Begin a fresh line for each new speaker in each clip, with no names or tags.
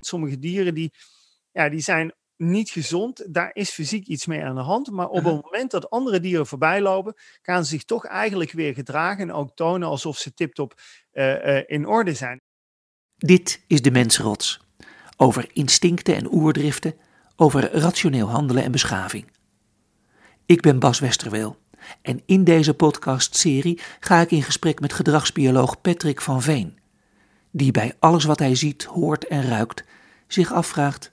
Sommige dieren die, ja, die zijn niet gezond. Daar is fysiek iets mee aan de hand. Maar op het moment dat andere dieren voorbij lopen, gaan ze zich toch eigenlijk weer gedragen en ook tonen alsof ze tiptop uh, uh, in orde zijn.
Dit is de mensrots. Over instincten en oerdriften, over rationeel handelen en beschaving. Ik ben Bas Westerweel en in deze podcastserie ga ik in gesprek met gedragsbioloog Patrick van Veen, die bij alles wat hij ziet, hoort en ruikt zich afvraagt: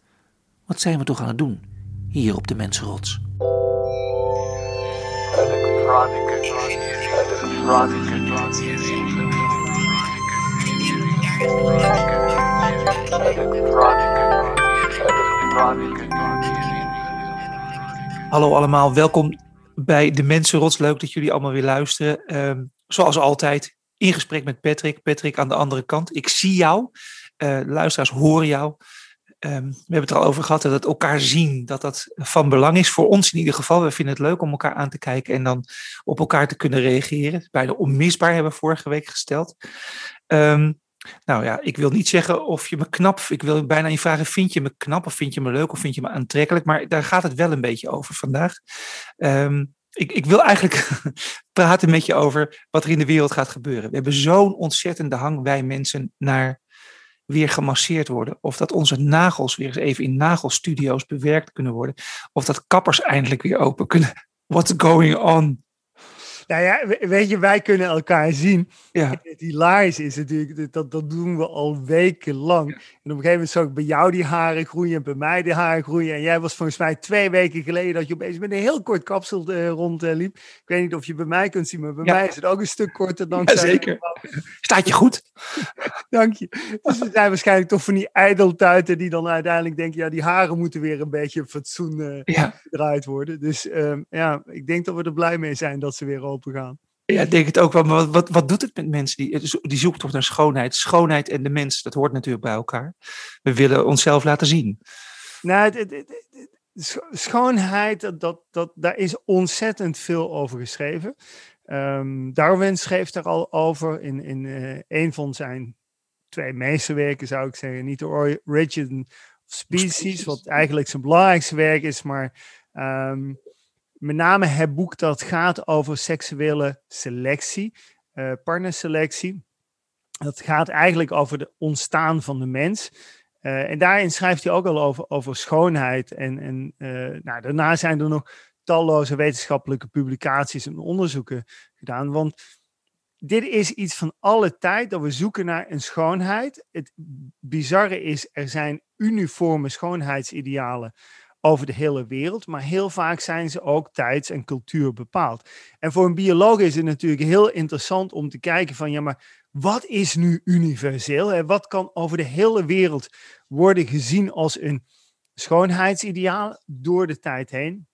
wat zijn we toch aan het doen hier op de mensenrots? Hallo allemaal, welkom bij de Mensenrots. Leuk dat jullie allemaal weer luisteren. Um, zoals altijd, in gesprek met Patrick. Patrick aan de andere kant. Ik zie jou. Uh, luisteraars horen jou. Um, we hebben het er al over gehad dat het elkaar zien, dat dat van belang is. Voor ons in ieder geval. We vinden het leuk om elkaar aan te kijken en dan op elkaar te kunnen reageren. Bijna onmisbaar hebben we vorige week gesteld. Um, nou ja, ik wil niet zeggen of je me knap, ik wil bijna je vragen, vind je me knap of vind je me leuk of vind je me aantrekkelijk? Maar daar gaat het wel een beetje over vandaag. Um, ik, ik, wil eigenlijk praten met je over wat er in de wereld gaat gebeuren. We hebben zo'n ontzettende hang, wij mensen, naar weer gemasseerd worden. Of dat onze nagels weer eens even in nagelstudio's bewerkt kunnen worden. Of dat kappers eindelijk weer open kunnen. What's going on?
Nou ja, weet je, wij kunnen elkaar zien. Ja. Het hilarisch is natuurlijk, dat, dat doen we al wekenlang. En op een gegeven moment zag ik bij jou die haren groeien en bij mij die haren groeien. En jij was volgens mij twee weken geleden dat je opeens met een heel kort kapsel uh, rondliep. ik weet niet of je bij mij kunt zien, maar bij mij is het ook een stuk korter dan...
Ja, zeker. Staat je goed.
Dank je. Dus we zijn waarschijnlijk toch van die ijdeltuiten die dan uiteindelijk denken, ja, die haren moeten weer een beetje fatsoen uh, gedraaid worden. Dus um, ja, ik denk dat we er blij mee zijn dat ze weer open gaan.
Ja, ik denk het ook wel. Maar wat, wat, wat doet het met mensen die, die zoeken toch naar schoonheid? Schoonheid en de mens, dat hoort natuurlijk bij elkaar. We willen onszelf laten zien.
Nou, het, het, schoonheid, dat, dat, dat, daar is ontzettend veel over geschreven. Um, Darwin schreef daar al over in, in uh, een van zijn twee meesterwerken, zou ik zeggen. Niet de Origin of Species, wat eigenlijk zijn belangrijkste werk is, maar um, met name het boek dat gaat over seksuele selectie, uh, partnerselectie. Dat gaat eigenlijk over het ontstaan van de mens. Uh, en daarin schrijft hij ook al over, over schoonheid. En, en uh, nou, daarna zijn er nog talloze wetenschappelijke publicaties en onderzoeken gedaan. Want dit is iets van alle tijd dat we zoeken naar een schoonheid. Het bizarre is, er zijn uniforme schoonheidsidealen over de hele wereld, maar heel vaak zijn ze ook tijds- en cultuur bepaald. En voor een bioloog is het natuurlijk heel interessant om te kijken van, ja, maar wat is nu universeel? En wat kan over de hele wereld worden gezien als een schoonheidsideaal door de tijd heen?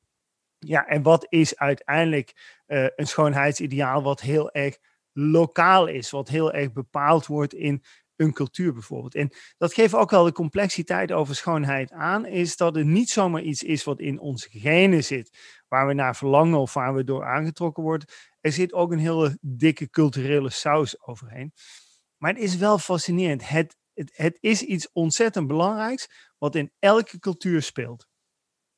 Ja, en wat is uiteindelijk uh, een schoonheidsideaal wat heel erg lokaal is, wat heel erg bepaald wordt in een cultuur bijvoorbeeld. En dat geeft ook wel de complexiteit over schoonheid aan, is dat het niet zomaar iets is wat in onze genen zit, waar we naar verlangen of waar we door aangetrokken worden. Er zit ook een hele dikke culturele saus overheen. Maar het is wel fascinerend. Het, het, het is iets ontzettend belangrijks wat in elke cultuur speelt.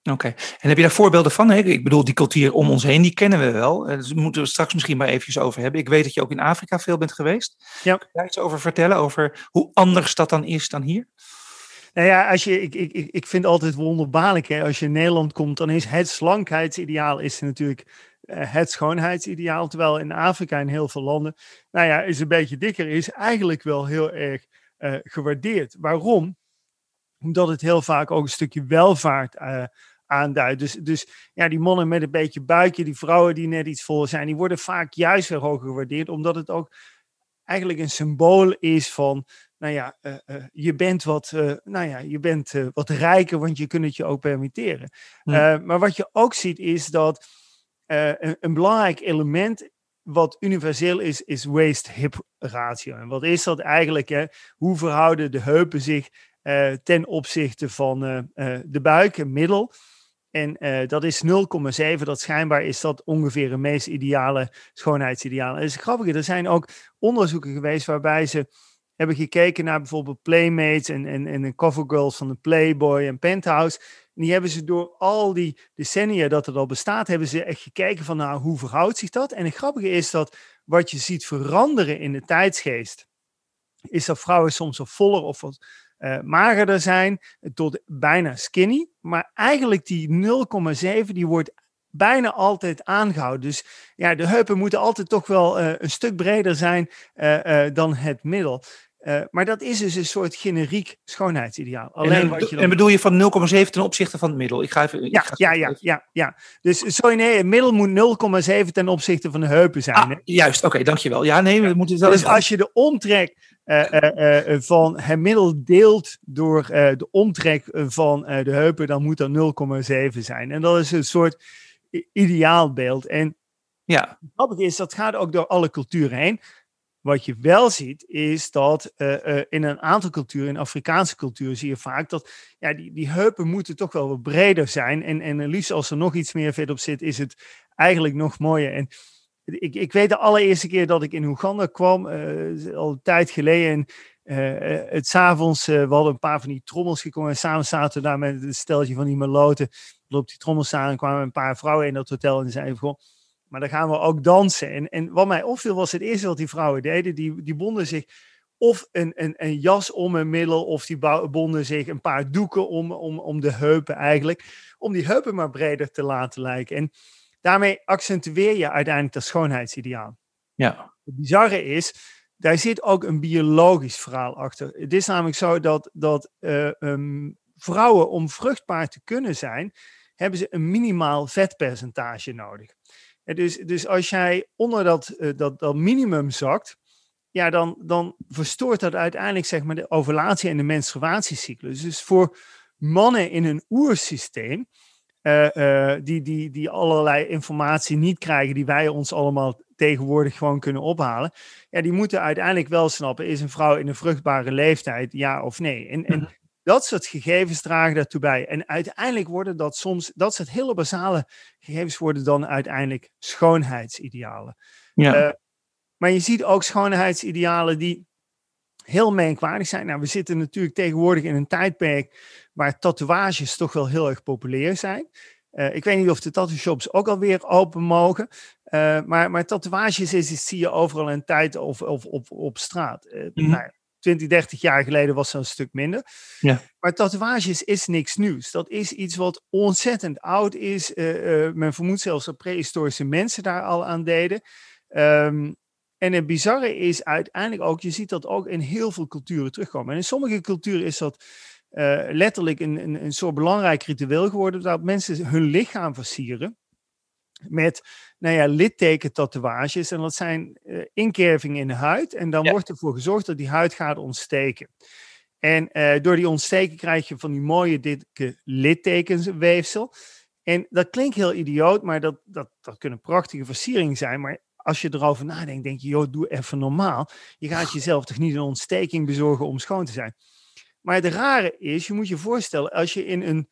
Oké, en heb je daar voorbeelden van? Ik bedoel, die cultuur om ons heen, die kennen we wel. Eh, dus daar moeten we straks misschien maar eventjes over hebben. Ik weet dat je ook in Afrika veel bent geweest. Ja. Kun je daar iets over vertellen, over hoe anders dat dan is dan hier?
Nou ja, als je, ik, ik, ik vind altijd wonderbaarlijk. Hè? Als je in Nederland komt, dan is het slankheidsideaal is natuurlijk uh, het schoonheidsideaal. Terwijl in Afrika en heel veel landen, nou ja, is een beetje dikker, is eigenlijk wel heel erg uh, gewaardeerd. Waarom? Omdat het heel vaak ook een stukje welvaart uh, aanduidt. Dus, dus ja, die mannen met een beetje buikje, die vrouwen die net iets vol zijn, die worden vaak juist weer hoger gewaardeerd, omdat het ook eigenlijk een symbool is van, nou ja, uh, uh, je bent wat, uh, nou ja, je bent wat rijker, want je kunt het je ook permitteren. Maar wat je ook ziet is dat een, een, belangrijk element wat universeel is, is waist-hip ratio. En wat is dat eigenlijk? Hè? Hoe verhouden de heupen zich ten opzichte van de buik, middel? En uh, dat is 0,7. Dat schijnbaar is dat ongeveer een meest ideale schoonheidsideaal. En dat is. Er zijn ook onderzoeken geweest waarbij ze hebben gekeken naar bijvoorbeeld Playmates en, en, en de covergirls van de Playboy en Penthouse. En die hebben ze door al die decennia dat het al bestaat, hebben ze echt gekeken van nou, hoe verhoudt zich dat? En het grappige is dat wat je ziet veranderen in de tijdsgeest, is dat vrouwen soms wat voller of wat uh, magerder zijn, tot bijna skinny. Maar eigenlijk die 0,7, die wordt bijna altijd aangehouden. Dus ja, de heupen moeten altijd toch wel uh, een stuk breder zijn uh, dan het middel. Uh, maar dat is dus een soort generiek schoonheidsideaal.
Alleen en, wat je dan... en bedoel je van 0,7 ten opzichte van het middel? Ik ga even.
Ja,
ga
ja, ja, ja, ja. Dus sorry, nee, het middel moet 0,7 ten opzichte van de heupen zijn.
Ah, juist, oké, dankjewel. Ja, nee, we moeten
wel. Dus als je de omtrek uh, uh, van het middel deelt door de omtrek van de heupen, dan moet dat 0,7 zijn. En dat is een soort ideaalbeeld. En
ja.
grappig is, dat gaat ook door alle culturen heen. Wat je wel ziet, is dat uh, uh, in een aantal culturen, in Afrikaanse culturen, zie je vaak dat ja, die, die heupen moeten toch wel wat breder zijn. En, en liefst als er nog iets meer vet op zit, is het eigenlijk nog mooier. En ik, ik weet de allereerste keer dat ik in Oeganda kwam, uh, al een tijd geleden. En, het s'avonds, we hadden een paar van die trommels gekomen. En samen zaten we daar met een steltje van die meloten. Loopt die trommels aan en kwamen een paar vrouwen in dat hotel. En die zeiden gewoon maar dan gaan we ook dansen. En, en wat mij opviel was het eerste wat die vrouwen deden. Die, die bonden zich of een, een, een jas om een middel, of die bonden zich een paar doeken om, om, om de heupen eigenlijk. Om die heupen maar breder te laten lijken. En daarmee accentueer je uiteindelijk dat schoonheidsideaal.
Ja.
Het bizarre is, daar zit ook een biologisch verhaal achter. Het is namelijk zo dat, dat uh, um, vrouwen om vruchtbaar te kunnen zijn, hebben ze een minimaal vetpercentage nodig dus, dus als jij onder dat, uh, dat, dat minimum zakt, ja, dan, dan verstoort dat uiteindelijk zeg maar, de ovulatie en de menstruatiecyclus. Dus voor mannen in een oersysteem, uh, uh, die, die, die allerlei informatie niet krijgen die wij ons allemaal tegenwoordig gewoon kunnen ophalen, ja, die moeten uiteindelijk wel snappen, is een vrouw in een vruchtbare leeftijd, ja of nee? En, en mhm. Dat soort gegevens dragen daartoe bij. En uiteindelijk worden dat soms, dat soort hele basale gegevens worden dan uiteindelijk schoonheidsidealen.
Ja. Uh,
maar je ziet ook schoonheidsidealen die heel merkwaardig zijn. Nou, we zitten natuurlijk tegenwoordig in een tijdperk waar tatoeages toch wel heel erg populair zijn. Uh, ik weet niet of de tattoo shops ook alweer open mogen. Uh, maar, maar tatoeages is, is, zie je overal in tijd of, of, of op straat. Uh, mm -hmm. nou, 20, 30 jaar geleden was dat een stuk minder.
Ja.
Maar tatoeages is niks nieuws. Dat is iets wat ontzettend oud is. Uh, uh, men vermoedt zelfs dat prehistorische mensen daar al aan deden. Um, en het bizarre is uiteindelijk ook, je ziet dat ook in heel veel culturen terugkomen. En in sommige culturen is dat uh, letterlijk een, een, een soort belangrijk ritueel geworden, dat mensen hun lichaam versieren met nou ja, littekentatoeages. En dat zijn uh, inkervingen in de huid. En dan ja. wordt ervoor gezorgd dat die huid gaat ontsteken. En uh, door die ontsteken krijg je van die mooie dikke littekenweefsel. En dat klinkt heel idioot, maar dat, dat, dat kunnen prachtige versieringen zijn. Maar als je erover nadenkt, denk je, joh, doe even normaal. Je gaat jezelf toch niet een ontsteking bezorgen om schoon te zijn. Maar het rare is, je moet je voorstellen, als je in een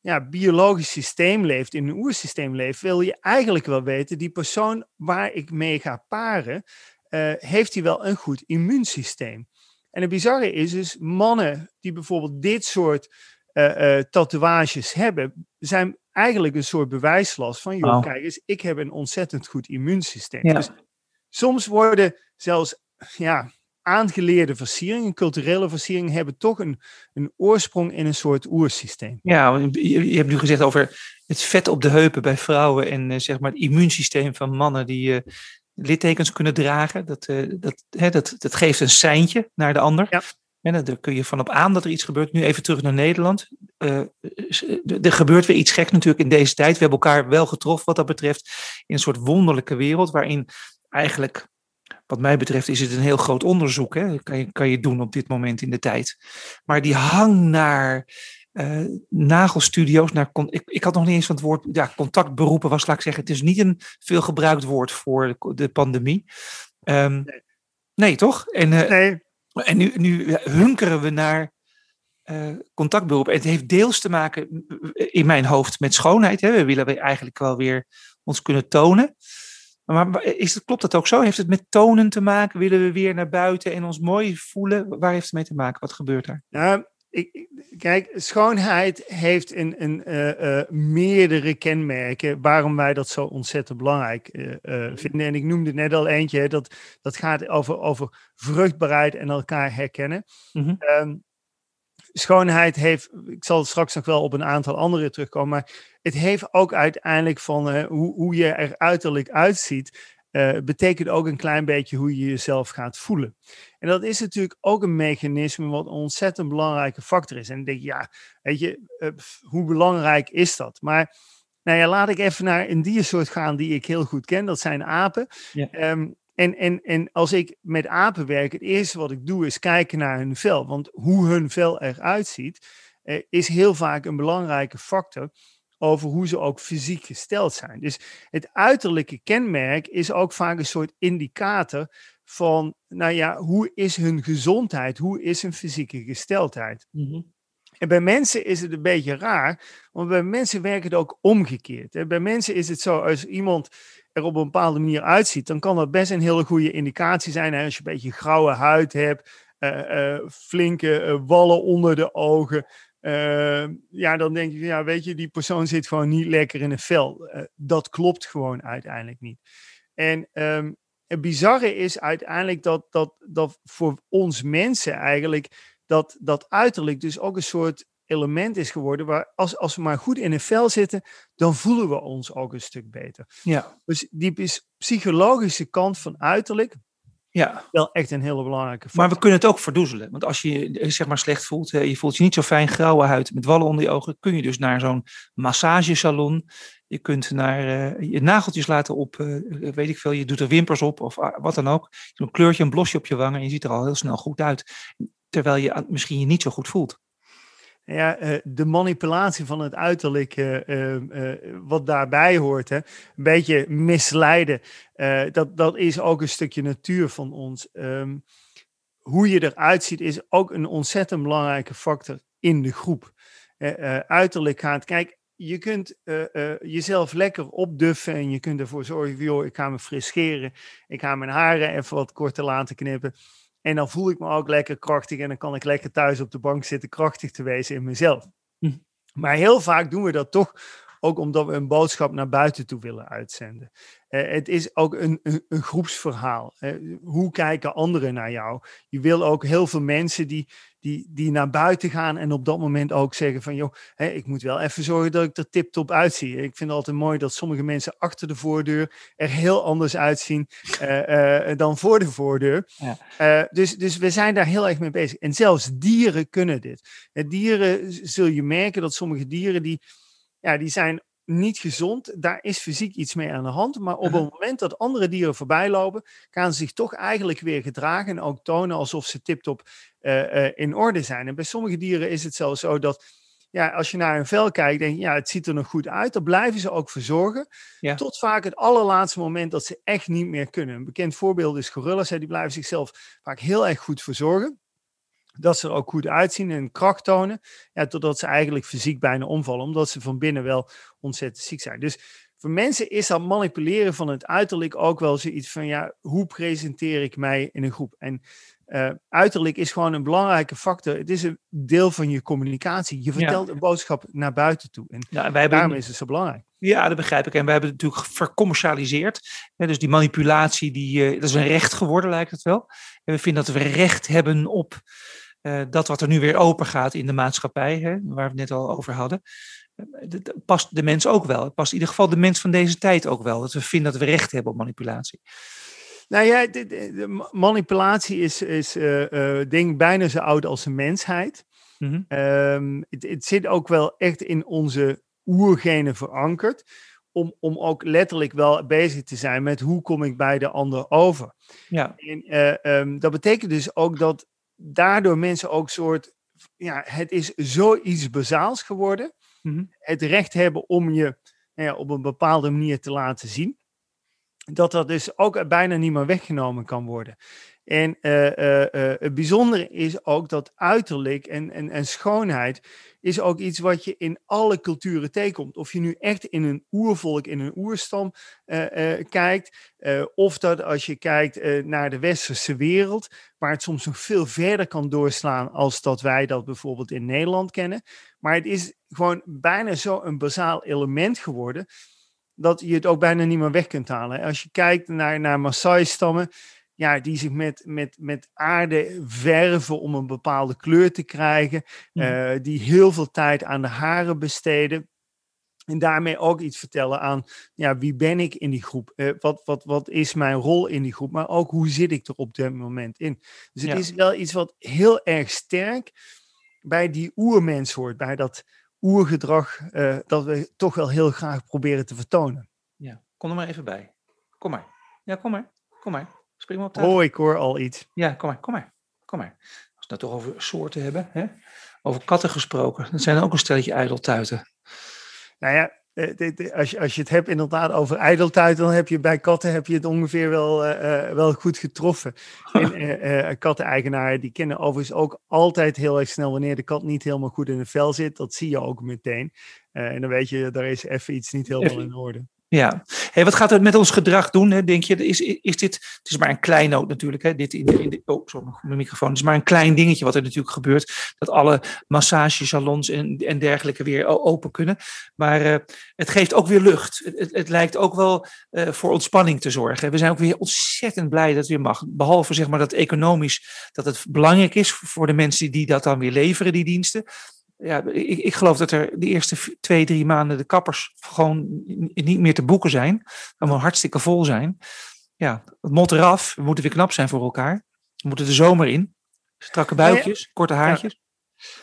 ja, biologisch systeem leeft, in een oersysteem leeft, wil je eigenlijk wel weten, die persoon waar ik mee ga paren, uh, heeft hij wel een goed immuunsysteem? En het bizarre is dus, mannen die bijvoorbeeld dit soort uh, uh, tatoeages hebben, zijn eigenlijk een soort bewijslast van, joh, oh. kijk eens, ik heb een ontzettend goed immuunsysteem.
Ja.
Dus soms worden zelfs, ja, aangeleerde versieringen, culturele versieringen, hebben toch een, een oorsprong in een soort oersysteem.
Ja, je, je hebt nu gezegd over het vet op de heupen bij vrouwen en uh, zeg maar het immuunsysteem van mannen die uh, littekens kunnen dragen. Dat, uh, dat, hè, dat, dat geeft een seintje naar de ander.
Ja.
En daar kun je van op aan dat er iets gebeurt. Nu even terug naar Nederland. er gebeurt weer iets gek natuurlijk in deze tijd. We hebben elkaar wel getroffen wat dat betreft in een soort wonderlijke wereld waarin eigenlijk wat mij betreft is het een heel groot onderzoek. Hè? Kan, je, kan je doen op dit moment in de tijd. Maar die hang naar uh, nagelstudio's. Naar ik, ik had nog niet eens van het woord ja, contactberoepen was, laat ik zeggen. Het is niet een veel gebruikt woord voor de, de pandemie. Um, nee. nee. toch? En, uh,
nee.
en nu, nu hunkeren we naar uh, contactberoepen. Het heeft deels te maken in mijn hoofd met schoonheid. Hè? We willen eigenlijk wel weer ons kunnen tonen. Maar is het, klopt dat ook zo? Heeft het met tonen te maken? Willen we weer naar buiten en ons mooi voelen? Waar heeft het mee te maken? Wat gebeurt er?
Nou, ik, kijk, schoonheid heeft een, een, uh, meerdere kenmerken waarom wij dat zo ontzettend belangrijk uh, vinden. En ik noemde net al eentje, dat, dat gaat over, over vruchtbaarheid en elkaar herkennen. Mm -hmm. Schoonheid heeft, ik zal straks nog wel op een aantal andere terugkomen, maar het heeft ook uiteindelijk van hoe, hoe je er uiterlijk uitziet, uh, betekent ook een klein beetje hoe je jezelf gaat voelen. En dat is natuurlijk ook een mechanisme wat een ontzettend belangrijke factor is. En dan denk je, ja, weet je, uh, hoe belangrijk is dat? Maar nou ja, laat ik even naar een diersoort gaan die ik heel goed ken. Dat zijn apen. Ja. Um, en, en, en als ik met apen werk, het eerste wat ik doe is kijken naar hun vel. Want hoe hun vel eruit ziet, uh, is heel vaak een belangrijke factor over hoe ze ook fysiek gesteld zijn. Dus het uiterlijke kenmerk is ook vaak een soort indicator van, nou ja, hoe is hun gezondheid? Hoe is hun fysieke gesteldheid? Mm En bij mensen is het een beetje raar, want bij mensen werkt het ook omgekeerd. Bij mensen is het zo, als iemand er op een bepaalde manier uitziet, dan kan dat best een hele goede indicatie zijn. Als je een beetje grauwe huid hebt, uh, uh, flinke uh, wallen onder de ogen, ja, dan denk je, ja, weet je, die persoon zit gewoon niet lekker in een vel. Dat klopt gewoon uiteindelijk niet. En um, het bizarre is uiteindelijk dat, dat, dat voor ons mensen eigenlijk dat, dat uiterlijk dus ook een soort element is geworden waar als, als we maar goed in een vel zitten, dan voelen we ons ook een stuk beter. Ja. Dus die psychologische kant van uiterlijk, ja. Wel echt een hele belangrijke
factor. Maar we kunnen het ook verdoezelen. Want als je je eh, zeg maar slecht voelt, je voelt je niet zo fijn, grauwe huid met wallen onder je ogen, kun je dus naar zo'n massagesalon. Je kunt naar uh, je nageltjes laten op, uh, weet ik veel, je doet er wimpers op of uh, wat dan ook. Een kleurtje, een blosje op je wangen en je ziet er al heel snel goed uit. Terwijl je misschien je niet zo goed voelt
ja, uh, de manipulatie van het uiterlijk, uh, uh, wat daarbij hoort, hè, een beetje misleiden, dat, dat is ook een stukje natuur van ons. Um, hoe je eruit ziet is ook een ontzettend belangrijke factor in de groep. uiterlijk gaat, kijk, je kunt jezelf lekker opduffen en je kunt ervoor zorgen, ik ga me fris scheren, ik ga mijn haren even wat korter laten knippen. En dan voel ik me ook lekker krachtig en dan kan ik lekker thuis op de bank zitten krachtig te wezen in mezelf. Hm. Maar heel vaak doen we dat toch ook omdat we een boodschap naar buiten toe willen uitzenden. Uh, het is ook een, een, een groepsverhaal. Uh, hoe kijken anderen naar jou? Je wil ook heel veel mensen die, die, die naar buiten gaan en op dat moment ook zeggen van, joh, hè, ik moet wel even zorgen dat ik er tip-top uitzie. Ik vind het altijd mooi dat sommige mensen achter de voordeur er heel anders uitzien uh, dan voor de voordeur. Ja. dus, dus we zijn daar heel erg mee bezig. En zelfs dieren kunnen dit. dieren zul je merken dat sommige dieren die ja, die zijn niet gezond. Daar is fysiek iets mee aan de hand. Maar op het moment dat andere dieren voorbij lopen, gaan ze zich toch eigenlijk weer gedragen en ook tonen alsof ze tiptop uh, uh, in orde zijn. En bij sommige dieren is het zelfs zo dat ja, als je naar een vel kijkt, denk je, ja, het ziet er nog goed uit. Dan blijven ze ook verzorgen. Ja. Tot vaak het allerlaatste moment dat ze echt niet meer kunnen. Een bekend voorbeeld is gorillas. Hè, die blijven zichzelf vaak heel erg goed verzorgen dat ze er ook goed uitzien en kracht tonen. Ja, totdat ze eigenlijk fysiek bijna omvallen, omdat ze van binnen wel ontzettend ziek zijn. Dus voor mensen is dat manipuleren van het uiterlijk ook wel zoiets van, ja, hoe presenteer ik mij in een groep? En uh, uiterlijk is gewoon een belangrijke factor. Het is een deel van je communicatie. Je vertelt een boodschap naar buiten toe. En ja, wij daarom is het zo belangrijk.
Ja, dat begrijp ik. En we hebben het natuurlijk vercommercialiseerd. dus die manipulatie, die, uh, dat is een recht geworden, lijkt het wel. En we vinden dat we recht hebben op uh, dat wat er nu weer open gaat in de maatschappij, hè, waar we het net al over hadden, dat eh, past de mens ook wel. Het past in ieder geval de mens van deze tijd ook wel. Dat we vinden dat we recht hebben op manipulatie.
Nou ja, de, de manipulatie is, is uh, denk bijna zo oud als de mensheid. Mm -hmm. um, het, het, zit ook wel echt in onze oergenen verankerd. Om, om ook letterlijk wel bezig te zijn met hoe kom ik bij de ander over. Ja. En uh, um, dat betekent dus ook dat daardoor mensen ook soort, ja, het is zoiets bazaals geworden. Mhm. Het recht hebben om je nou ja, op een bepaalde manier te laten zien. Dat dat dus ook bijna niet meer weggenomen kan worden. En het bijzondere is ook dat uiterlijk en, en, en schoonheid is ook iets wat je in alle culturen tegenkomt. Of je nu echt in een oervolk, in een oerstam kijkt, of dat als je kijkt naar de westerse wereld, waar het soms nog veel verder kan doorslaan als dat wij dat bijvoorbeeld in Nederland kennen. Maar het is gewoon bijna zo een bazaal element geworden dat je het ook bijna niet meer weg kunt halen. Als je kijkt naar, naar Maasai-stammen, ja, die zich met, met, met aarde verven om een bepaalde kleur te krijgen, uh, die heel veel tijd aan de haren besteden. En daarmee ook iets vertellen aan ja, wie ben ik in die groep? Uh, wat, wat, wat is mijn rol in die groep? Maar ook hoe zit ik er op dit moment in? Dus het ja. is wel iets wat heel erg sterk bij die oermens hoort, bij dat oergedrag uh, dat we toch wel heel graag proberen te vertonen.
Ja, kom er maar even bij. Kom maar. Ja, kom maar. Kom maar. Spring maar op
tafel. Oh, ik hoor al iets.
Ja, kom maar, kom maar. Kom maar. Als we het nou toch over soorten hebben, hè? over katten gesproken, dat zijn ook een stelletje ijdeltuiten.
Nou ja, als je, als je het hebt inderdaad over ijdeltuiten, dan heb je bij katten heb je het ongeveer wel, uh, wel goed getroffen. En uh, uh, katteneigenaren die kennen overigens ook altijd heel erg snel wanneer de kat niet helemaal goed in het vel zit. Dat zie je ook meteen. en dan weet je, daar is even iets niet helemaal in orde.
Ja, hey, wat gaat het met ons gedrag doen? Hè? Denk je, is, is dit, het is maar een klein noot natuurlijk, hè? Dit in de, in de, oh, sorry, mijn microfoon. Het is maar een klein dingetje wat er natuurlijk gebeurt. Dat alle massagesalons en, en dergelijke weer open kunnen. Maar uh, het geeft ook weer lucht. Het, het, lijkt ook wel uh, voor ontspanning te zorgen. We zijn ook weer ontzettend blij dat het weer mag. Behalve zeg maar dat economisch, dat het belangrijk is voor de mensen die dat dan weer leveren, die diensten ja, ik, ik geloof dat er de eerste twee, drie maanden de kappers gewoon niet meer te boeken zijn. Allemaal hartstikke vol zijn. Ja, het mot eraf. We moeten weer knap zijn voor elkaar. We moeten de zomer in. Strakke buikjes, ja, korte haartjes.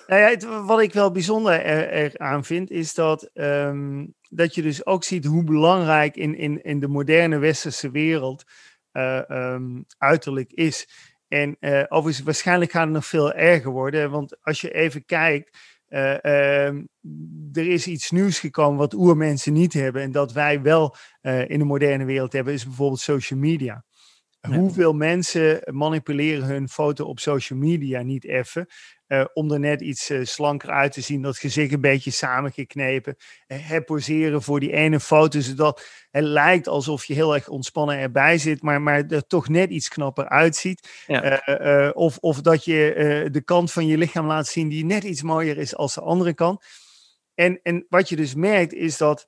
Nou ja, het, wat ik wel bijzonder er vind, is dat, um, dat je dus ook ziet hoe belangrijk in, in, in de moderne westerse wereld uh, um, uiterlijk is. En uh, overigens, waarschijnlijk gaat het nog veel erger worden. Want als je even kijkt, uh, uh, er is iets nieuws gekomen wat oermensen niet hebben en dat wij wel uh, in de moderne wereld hebben, is bijvoorbeeld social media. Ja. Hoeveel mensen manipuleren hun foto op social media niet even? Uh, om er net iets uh, slanker uit te zien, dat gezicht een beetje samengeknepen. Uh, herposeren voor die ene foto, zodat het lijkt alsof je heel erg ontspannen erbij zit, maar, maar er toch net iets knapper uitziet. Ja. of, of dat je de kant van je lichaam laat zien die net iets mooier is als de andere kant. En, en wat je dus merkt is dat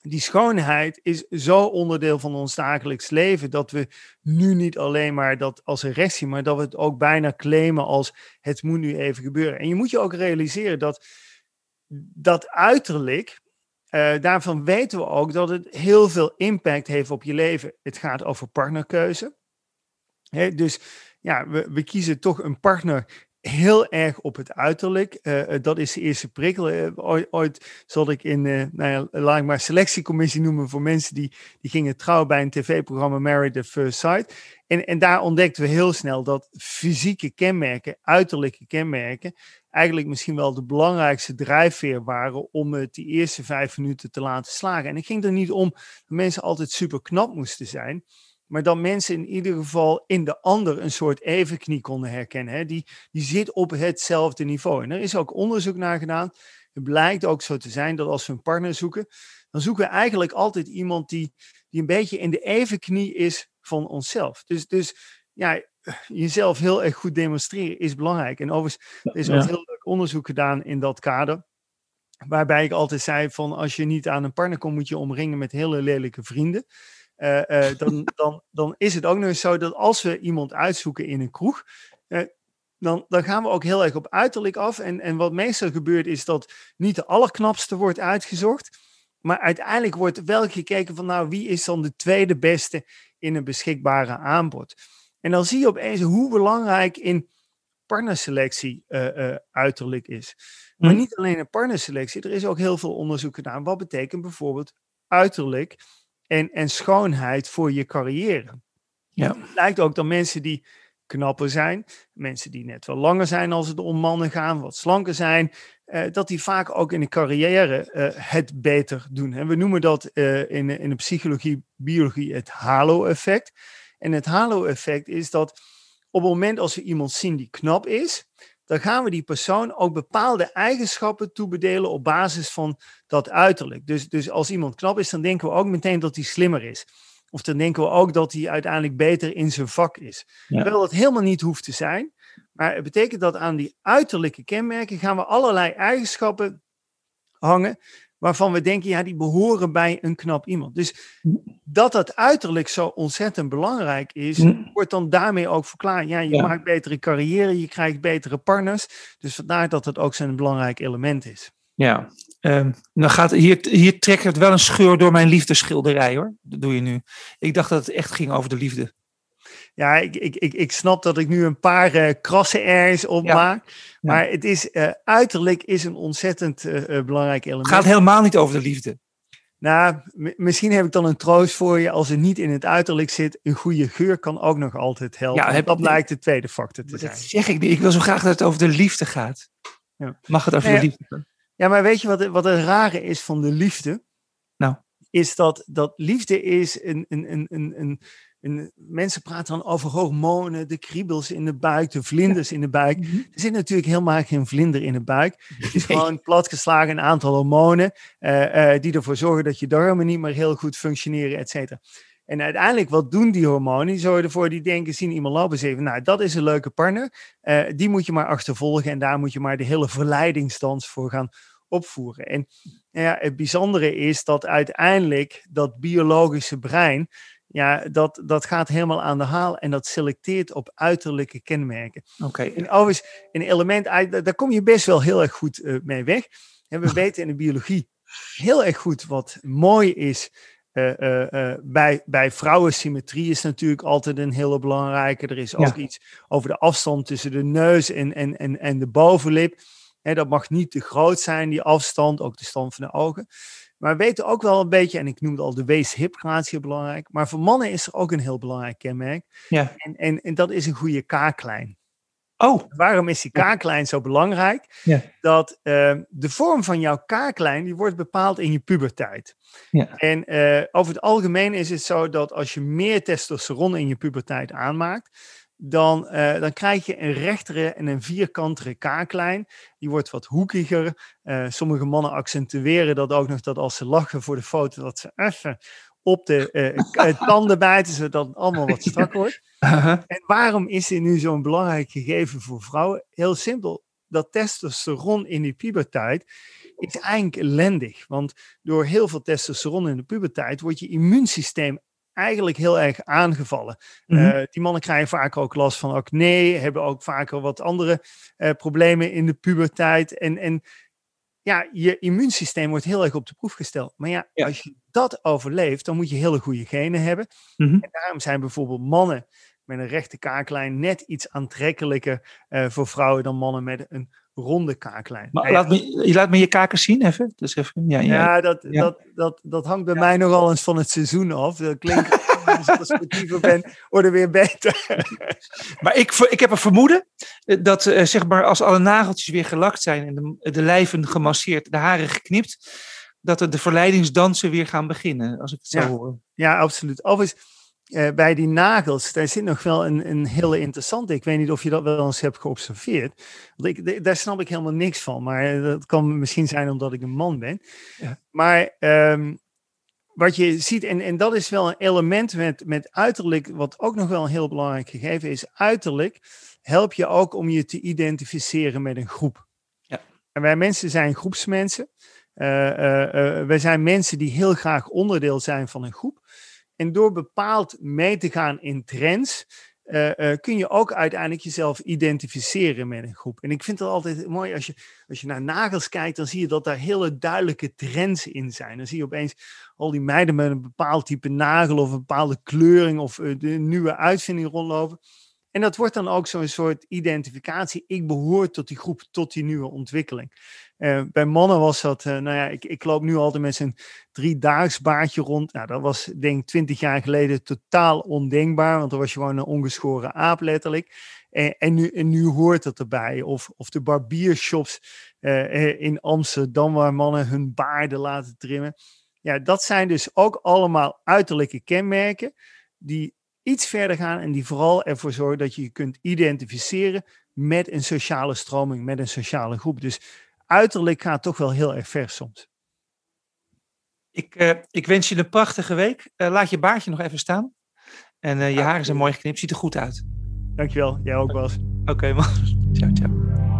die schoonheid is zo onderdeel van ons dagelijks leven dat we nu niet alleen maar dat als een recht zien, maar dat we het ook bijna claimen als het moet nu even gebeuren. En je moet je ook realiseren dat dat uiterlijk, uh, daarvan weten we ook dat het heel veel impact heeft op je leven. Het gaat over partnerkeuze. Dus ja, we, we kiezen toch een partner heel erg op het uiterlijk. Uh, dat is de eerste prikkel. Uh, ooit, ooit zat ik in, uh, nou ja, laat ik maar selectiecommissie noemen voor mensen die, die gingen trouwen bij een tv-programma Married at First Sight. En, en daar ontdekten we heel snel dat fysieke kenmerken, uiterlijke kenmerken, eigenlijk misschien wel de belangrijkste drijfveer waren om het die eerste vijf minuten te laten slagen. En het ging er niet om dat mensen altijd super knap moesten zijn maar dat mensen in ieder geval in de ander een soort evenknie konden herkennen. Hè? Die, die zit op hetzelfde niveau. En er is ook onderzoek naar gedaan. Het blijkt ook zo te zijn dat als we een partner zoeken, dan zoeken we eigenlijk altijd iemand die, die een beetje in de evenknie is van onszelf. Dus, dus ja, jezelf heel erg goed demonstreren is belangrijk. En overigens er is ook heel leuk onderzoek gedaan in dat kader. Waarbij ik altijd zei van als je niet aan een partner komt, moet je omringen met hele lelijke vrienden. Uh, uh, dan, dan, dan is het ook nog eens zo dat als we iemand uitzoeken in een kroeg, uh, dan, dan gaan we ook heel erg op uiterlijk af. En, en wat meestal gebeurt is dat niet de allerknapste wordt uitgezocht, maar uiteindelijk wordt wel gekeken van nou wie is dan de tweede beste in een beschikbare aanbod. En dan zie je opeens hoe belangrijk in partnerselectie uiterlijk is. Maar hm. niet alleen in partnerselectie, er is ook heel veel onderzoek gedaan. Wat betekent bijvoorbeeld uiterlijk en, en schoonheid voor je carrière. Ja. Het lijkt ook dat mensen die knapper zijn, mensen die net wel langer zijn als het om mannen gaan, wat slanker zijn, uh, dat die vaak ook in de carrière uh, het beter doen. En we noemen dat uh, in, in de psychologie, biologie het halo-effect. En het halo-effect is dat op het moment als we iemand zien die knap is, dan gaan we die persoon ook bepaalde eigenschappen toebedelen op basis van dat uiterlijk. Dus, dus als iemand knap is, dan denken we ook meteen dat hij slimmer is. Of dan denken we ook dat hij uiteindelijk beter in zijn vak is. Ja. Terwijl dat helemaal niet hoeft te zijn. Maar het betekent dat aan die uiterlijke kenmerken gaan we allerlei eigenschappen hangen waarvan we denken, ja, die behoren bij een knap iemand. Dus dat dat uiterlijk zo ontzettend belangrijk is, wordt dan daarmee ook verklaard. Ja, je maakt betere carrière, je krijgt betere partners. Dus vandaar dat het ook zo'n belangrijk element is.
Ja, um, dan gaat, hier, hier trekt het wel een scheur door mijn liefdesschilderij hoor. Dat doe je nu. Ik dacht dat het echt ging over de liefde.
Ja, ik, ik, ik, ik snap dat ik nu een paar uh, krassen ergens opmaak. Ja. Maar het is, uh, uiterlijk is een ontzettend uh, belangrijk element.
Het gaat helemaal niet over de liefde.
Nou, misschien heb ik dan een troost voor je. Als het niet in het uiterlijk zit, een goede geur kan ook nog altijd helpen. Ja, heb, dat blijkt de tweede factor te zijn. Dat
zeg ik niet. Ik wil zo graag dat het over de liefde gaat. Ja. Mag het over nou, de liefde gaan?
Ja, maar weet je wat, wat het rare is van de liefde?
Nou.
Is dat, dat liefde is een, een, een, een, een en mensen praten dan over hormonen, de kriebels in de buik, de vlinders in de buik. Mhm. Er zit natuurlijk helemaal geen vlinder in de buik. Het is gewoon platgeslagen een aantal hormonen uh, uh, die ervoor zorgen dat je darmen niet meer heel goed functioneren, et cetera. En uiteindelijk, wat doen die hormonen? Die zorgen ervoor, die denken, zien iemand lopen, zeggen, nou, dat is een leuke partner. Uh, die moet je maar achtervolgen en daar moet je maar de hele verleidingsdans voor gaan opvoeren. En ja, het bijzondere is dat uiteindelijk dat biologische brein ja, dat, dat gaat helemaal aan de haal en dat selecteert op uiterlijke kenmerken.
Oké.
En overigens, een element, daar kom je best wel heel erg goed uh, mee weg. En we weten in de biologie heel erg goed wat mooi is. Uh, uh, bij, bij vrouwensymmetrie is natuurlijk altijd een hele belangrijke. Er is ook iets over de afstand tussen de neus en, en, en, en de bovenlip. He, dat mag niet te groot zijn, die afstand, ook de stand van de ogen. Maar we weten ook wel een beetje, en ik noemde al de waist-hip relatie belangrijk, maar voor mannen is er ook een heel belangrijk kenmerk.
Ja.
En, en, en dat is een goede kaaklijn.
Oh.
Waarom is die kaaklijn zo belangrijk?
Ja.
Dat uh, de vorm van jouw kaaklijn, die wordt bepaald in je puberteit.
Ja.
En uh, over het algemeen is het zo dat als je meer testosteron in je puberteit aanmaakt, dan, uh, dan krijg je een rechtere en een vierkantere kaaklijn. Die wordt wat hoekiger. Uh, sommige mannen accentueren dat ook nog dat als ze lachen voor de foto, dat ze even op de uh, tanden bijten, zodat het allemaal wat strak wordt.
Uh-huh.
En waarom is dit nu zo'n belangrijk gegeven voor vrouwen? Heel simpel, dat testosteron in die puberteit is eigenlijk ellendig. Want door heel veel testosteron in de puberteit wordt je immuunsysteem eigenlijk heel erg aangevallen. Mm die mannen krijgen vaak ook last van acne, hebben ook vaker wat andere uh, problemen in de puberteit. En, en ja, je immuunsysteem wordt heel erg op de proef gesteld. Maar ja, ja. als je dat overleeft, dan moet je hele goede genen hebben.
Mm -hmm.
En daarom zijn bijvoorbeeld mannen met een rechte kaaklijn net iets aantrekkelijker uh, voor vrouwen dan mannen met een ronde kaaklijn.
Maar laat me, je laat me je kaken zien even. Dus even
ja, ja, ja, dat, ja. Dat, dat, dat hangt bij ja. mij nogal eens van het seizoen af. Dat klinkt, als ik sportiever ben, worden weer beter.
maar ik, ik heb een vermoeden dat uh, zeg maar, als alle nageltjes weer gelakt zijn en de, de lijven gemasseerd, de haren geknipt, dat er de verleidingsdansen weer gaan beginnen, als ik het zo hoor.
Ja, absoluut. Overigens, uh, bij die nagels, daar zit nog wel een, een hele interessante. Ik weet niet of je dat wel eens hebt geobserveerd. Want ik, daar snap ik helemaal niks van. Maar dat kan misschien zijn omdat ik een man ben.
Ja.
Maar um, wat je ziet, en, en dat is wel een element met, met uiterlijk, wat ook nog wel een heel belangrijk gegeven is. Uiterlijk help je ook om je te identificeren met een groep.
Ja.
En wij mensen zijn groepsmensen. Uh, wij zijn mensen die heel graag onderdeel zijn van een groep. En door bepaald mee te gaan in trends, uh, uh, kun je ook uiteindelijk jezelf identificeren met een groep. En ik vind het altijd mooi als je, als je naar nagels kijkt, dan zie je dat daar hele duidelijke trends in zijn. Dan zie je opeens al die meiden met een bepaald type nagel of een bepaalde kleuring of uh, de nieuwe uitvinding rondlopen. En dat wordt dan ook zo'n soort identificatie. Ik behoor tot die groep, tot die nieuwe ontwikkeling. Uh, bij mannen was dat, uh, nou ja, ik, ik loop nu altijd met zo'n driedaags baardje rond. Nou, dat was denk ik twintig jaar geleden totaal ondenkbaar, want dan was je gewoon een ongeschoren aap letterlijk. En, en, nu, en nu hoort dat erbij. Of, of de barbiershops in Amsterdam waar mannen hun baarden laten trimmen. Ja, dat zijn dus ook allemaal uiterlijke kenmerken die iets verder gaan en die vooral ervoor zorgen dat je je kunt identificeren met een sociale stroming, met een sociale groep. Dus uiterlijk gaat toch wel heel erg ver soms.
Ik, uh, ik wens je een prachtige week. Uh, laat je baardje nog even staan. En uh, je haren zijn mooi geknipt. Ziet er goed uit.
Dankjewel. Jij ook, Bas.
Oké, okay, man. Ciao, ciao.